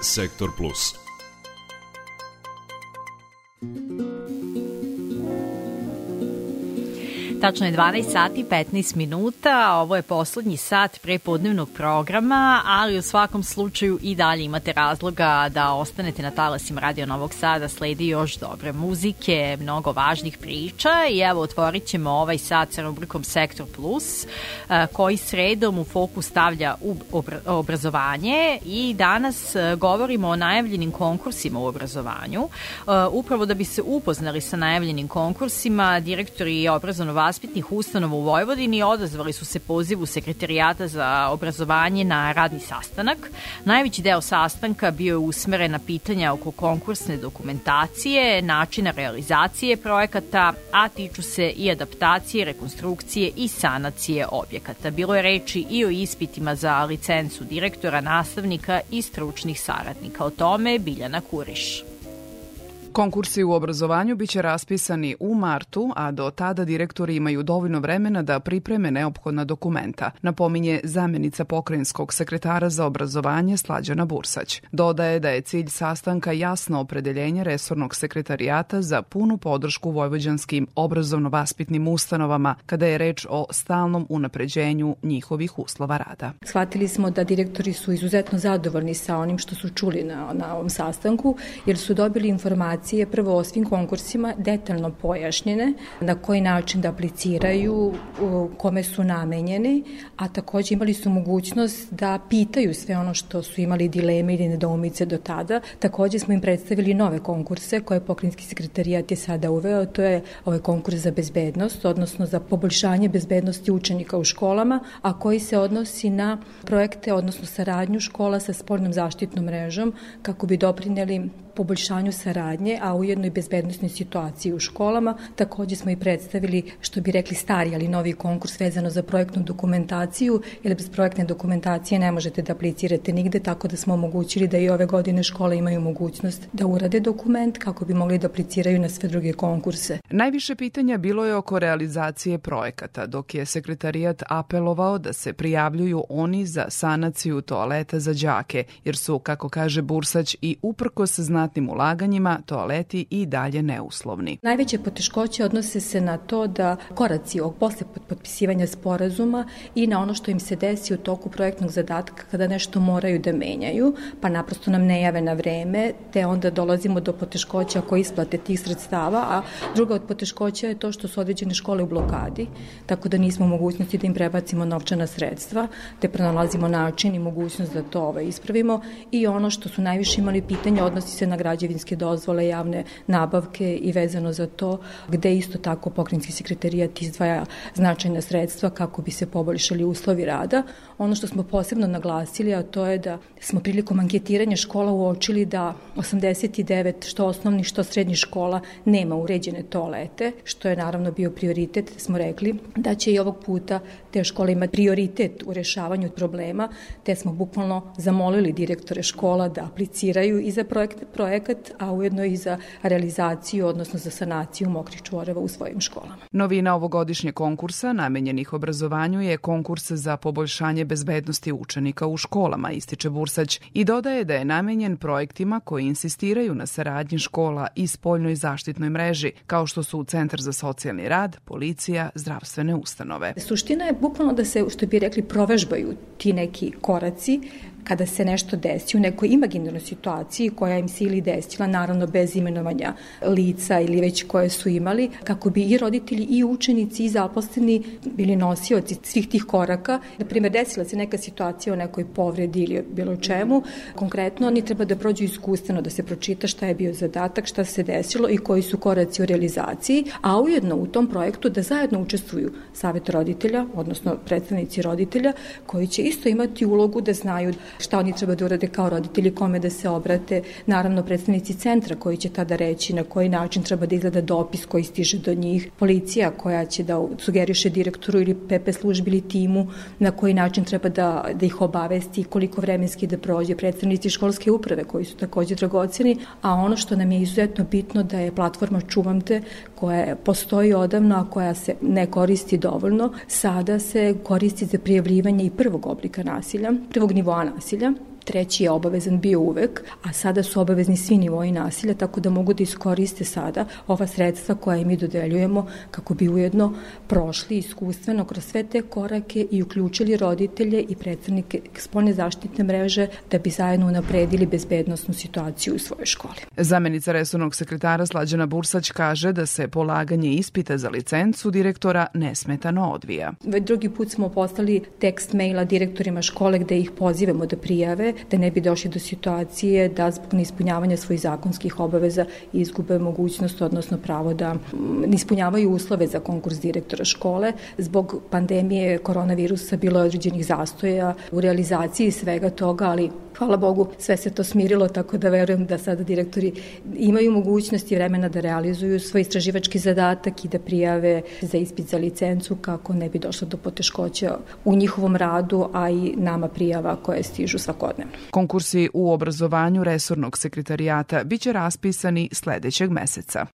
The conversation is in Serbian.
Sektor Plus. Tačno je 12 sati 15 minuta, ovo je poslednji sat prepodnevnog programa, ali u svakom slučaju i dalje imate razloga da ostanete na talasima Radio Novog Sada, sledi još dobre muzike, mnogo važnih priča i evo otvorit ćemo ovaj sat sa rubrikom Sektor Plus, koji sredom u fokus stavlja obrazovanje i danas govorimo o najavljenim konkursima u obrazovanju. Upravo da bi se upoznali sa najavljenim konkursima, direktori obrazovno vaspitnih ustanova u Vojvodini odazvali su se pozivu Sekretarijata za obrazovanje na radni sastanak. Najveći deo sastanka bio je usmeren na pitanja oko konkursne dokumentacije, načina realizacije projekata, a tiču se i adaptacije, rekonstrukcije i sanacije objekata. Bilo je reči i o ispitima za licencu direktora, nastavnika i stručnih saradnika. O tome Biljana Kuriš. Konkursi u obrazovanju biće raspisani u martu, a do tada direktori imaju dovoljno vremena da pripreme neophodna dokumenta, napominje zamenica pokrajinskog sekretara za obrazovanje Slađana Bursać. Dodaje da je cilj sastanka jasno opredeljenje resornog sekretarijata za punu podršku vojvođanskim obrazovno-vaspitnim ustanovama kada je reč o stalnom unapređenju njihovih uslova rada. Shvatili smo da direktori su izuzetno zadovoljni sa onim što su čuli na, na ovom sastanku, jer su dobili informacije informacije prvo o svim konkursima detaljno pojašnjene, na koji način da apliciraju, kome su namenjeni, a takođe imali su mogućnost da pitaju sve ono što su imali dileme ili nedoumice do tada. Takođe smo im predstavili nove konkurse koje pokrinjski sekretarijat je sada uveo, to je ovaj konkurs za bezbednost, odnosno za poboljšanje bezbednosti učenika u školama, a koji se odnosi na projekte, odnosno saradnju škola sa spoljnom zaštitnom mrežom kako bi doprineli poboljšanju saradnje, a ujedno i bezbednostnoj situaciji u školama. Takođe smo i predstavili, što bi rekli stari, ali novi konkurs vezano za projektnu dokumentaciju, jer bez projektne dokumentacije ne možete da aplicirate nigde, tako da smo omogućili da i ove godine škole imaju mogućnost da urade dokument kako bi mogli da apliciraju na sve druge konkurse. Najviše pitanja bilo je oko realizacije projekata, dok je sekretarijat apelovao da se prijavljuju oni za sanaciju toaleta za đake, jer su, kako kaže Bursać, i uprkos znati znatnim ulaganjima toaleti i dalje neuslovni. Najveće poteškoće odnose se na to da koraci ovog posle potpisivanja sporazuma i na ono što im se desi u toku projektnog zadatka kada nešto moraju da menjaju, pa naprosto nam ne jave na vreme, te onda dolazimo do poteškoća oko isplate tih sredstava, a druga od poteškoća je to što su određene škole u blokadi, tako da nismo u mogućnosti da im prebacimo novčana sredstva, te pronalazimo način i mogućnost da to ovaj, ispravimo i ono što su najviše imali pitanja odnosi se na građevinske dozvole, javne nabavke i vezano za to gde isto tako pokrinjski sekretarijat izdvaja značajna sredstva kako bi se poboljšali uslovi rada. Ono što smo posebno naglasili, a to je da smo prilikom anketiranja škola uočili da 89 što osnovnih što srednjih škola nema uređene toalete, što je naravno bio prioritet, smo rekli da će i ovog puta te škole imati prioritet u rešavanju problema, te smo bukvalno zamolili direktore škola da apliciraju i za projekte, projekat, a ujedno i za realizaciju, odnosno za sanaciju mokrih čvoreva u svojim školama. Novina ovogodišnje konkursa namenjenih obrazovanju je konkurs za poboljšanje bezbednosti učenika u školama, ističe Bursać i dodaje da je namenjen projektima koji insistiraju na saradnji škola i spoljnoj zaštitnoj mreži, kao što su Centar za socijalni rad, policija, zdravstvene ustanove. Suština je bukvalno da se, što bi rekli, provežbaju ti neki koraci kada se nešto desi u nekoj imaginarnoj situaciji koja im se ili desila, naravno bez imenovanja lica ili već koje su imali, kako bi i roditelji i učenici i zaposleni bili nosioci svih tih koraka. Na primjer, desila se neka situacija o nekoj povredi ili bilo čemu, konkretno oni treba da prođu iskustveno, da se pročita šta je bio zadatak, šta se desilo i koji su koraci u realizaciji, a ujedno u tom projektu da zajedno učestvuju savet roditelja, odnosno predstavnici roditelja, koji će isto imati ulogu da znaju šta oni treba da urade kao roditelji, kome da se obrate, naravno predstavnici centra koji će tada reći na koji način treba da izgleda dopis koji stiže do njih, policija koja će da sugeriše direktoru ili PP službi ili timu na koji način treba da, da ih obavesti, koliko vremenski da prođe, predstavnici školske uprave koji su takođe dragoceni, a ono što nam je izuzetno bitno da je platforma Čuvamte koja postoji odavno, a koja se ne koristi dovoljno, sada se koristi za prijavljivanje i prvog oblika nasilja, prvog nivoa nasilja, nasilja treći je obavezan bio uvek, a sada su obavezni svi nivoji nasilja, tako da mogu da iskoriste sada ova sredstva koja mi dodeljujemo kako bi ujedno prošli iskustveno kroz sve te korake i uključili roditelje i predstavnike spolne zaštitne mreže da bi zajedno unapredili bezbednostnu situaciju u svojoj školi. Zamenica resornog sekretara Slađana Bursać kaže da se polaganje ispita za licencu direktora nesmetano odvija. Već drugi put smo poslali tekst maila direktorima škole gde ih pozivamo da prijave, da ne bi došli do situacije da zbog neispunjavanja svojih zakonskih obaveza izgube mogućnost, odnosno pravo da ne ispunjavaju uslove za konkurs direktora škole. Zbog pandemije koronavirusa bilo je određenih zastoja u realizaciji svega toga, ali hvala Bogu sve se to smirilo, tako da verujem da sada direktori imaju mogućnost i vremena da realizuju svoj istraživački zadatak i da prijave za ispit za licencu kako ne bi došlo do poteškoća u njihovom radu, a i nama prijava koje stižu svakodnevno. Konkursi u obrazovanju resornog sekretarijata biće raspisani sledećeg meseca.